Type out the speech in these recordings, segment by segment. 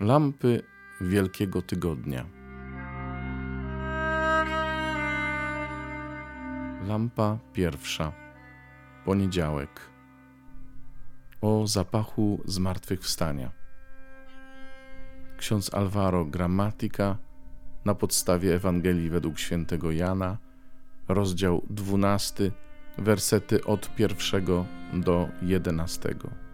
Lampy Wielkiego Tygodnia. Lampa pierwsza. Poniedziałek. O zapachu zmartwychwstania. Ksiądz Alvaro Grammatica na podstawie Ewangelii według świętego Jana, rozdział 12, wersety od pierwszego do jedenastego.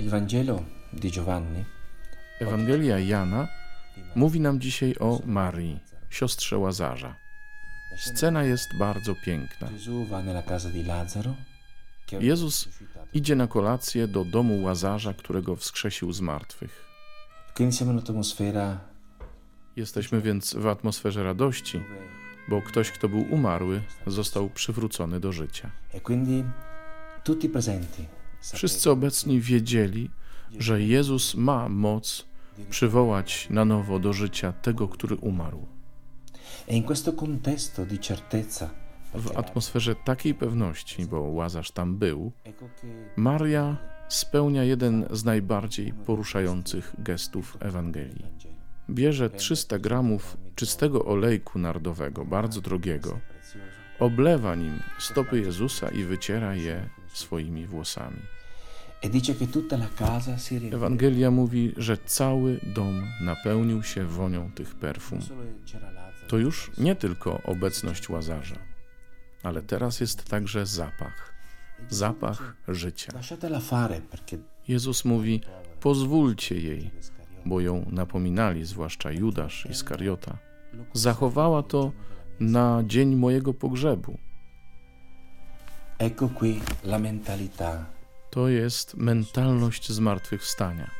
Il Vangelo di Giovanni Ewangelia Jana mówi nam dzisiaj o Marii, siostrze Łazarza. Scena jest bardzo piękna. Jezus idzie na kolację do domu Łazarza, którego wskrzesił z martwych. Jesteśmy więc w atmosferze radości, bo ktoś, kto był umarły, został przywrócony do życia. e quindi tutti presenti Wszyscy obecni wiedzieli, że Jezus ma moc przywołać na nowo do życia tego, który umarł. e W atmosferze takiej pewności, bo Łazarz tam był, Maria spełnia jeden z najbardziej poruszających gestów Ewangelii. Bierze 300 gramów czystego olejku nardowego, bardzo drogiego, oblewa nim stopy Jezusa i wyciera je swoimi włosami. Ewangelia mówi, że cały dom napełnił się wonią tych perfum. To już nie tylko obecność łazarza, ale teraz jest także zapach. Zapach życia. Jezus mówi: Pozwólcie jej, bo ją napominali, zwłaszcza Judasz i Skariota. Zachowała to na dzień mojego pogrzebu. ecco qui la mentalità To jest mentalność zmartwychwstania.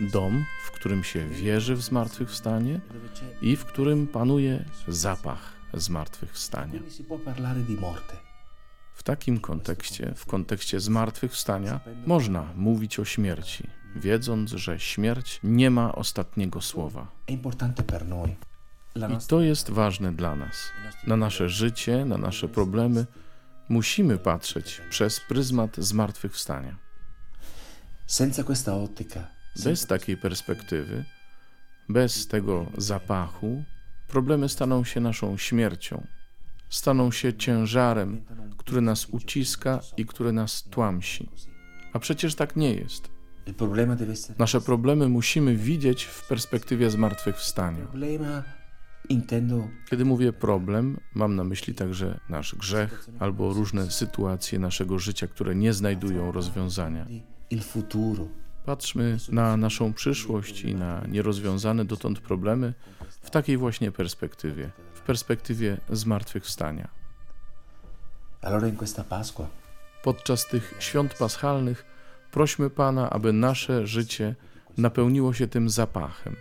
Dom, w którym się wierzy w zmartwychwstanie i w którym panuje zapach zmartwychwstania. W takim kontekście, w kontekście zmartwychwstania, można mówić o śmierci, wiedząc, że śmierć nie ma ostatniego słowa. I to jest ważne dla nas. Na nasze życie, na nasze problemy musimy patrzeć przez pryzmat zmartwychwstania. Bez takiej perspektywy, bez tego zapachu, problemy staną się naszą śmiercią. Staną się ciężarem, który nas uciska i który nas tłamsi. A przecież tak nie jest. Nasze problemy musimy widzieć w perspektywie zmartwychwstania. Problema intendo Kiedy mówię problem, mam na myśli także nasz grzech albo różne sytuacje naszego życia, które nie znajdują rozwiązania. Patrzmy na naszą przyszłość i na nierozwiązane dotąd problemy w takiej właśnie perspektywie, w perspektywie zmartwychwstania. Podczas tych świąt paschalnych prośmy Pana, aby nasze życie napełniło się tym zapachem.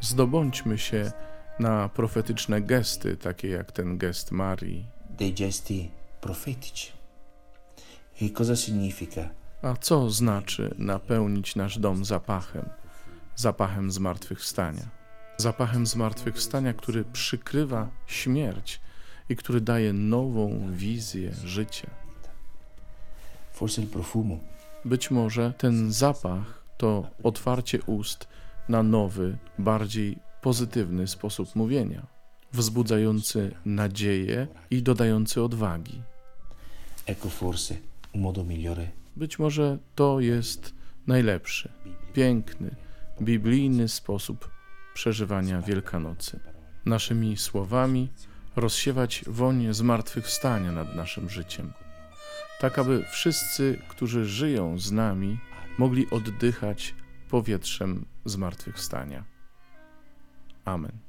Zdobądźmy się na profetyczne gesty, takie jak ten gest Marii. dei gesti profetici e cosa significa A co znaczy napełnić nasz dom zapachem? Zapachem zmartwychwstania. Zapachem zmartwychwstania, który przykrywa śmierć i który daje nową wizję życia. forse il profumo Być może ten zapach to otwarcie ust na nowy, bardziej pozytywny sposób mówienia, wzbudzający nadzieję i dodający odwagi. ecco forse un modo migliore Być może to jest najlepszy, piękny, biblijny sposób przeżywania Wielkanocy. Naszymi słowami rozsiewać woń zmartwychwstania nad naszym życiem, tak aby wszyscy, którzy żyją z nami, mogli oddychać powietrzem zmartwychwstania. Amen.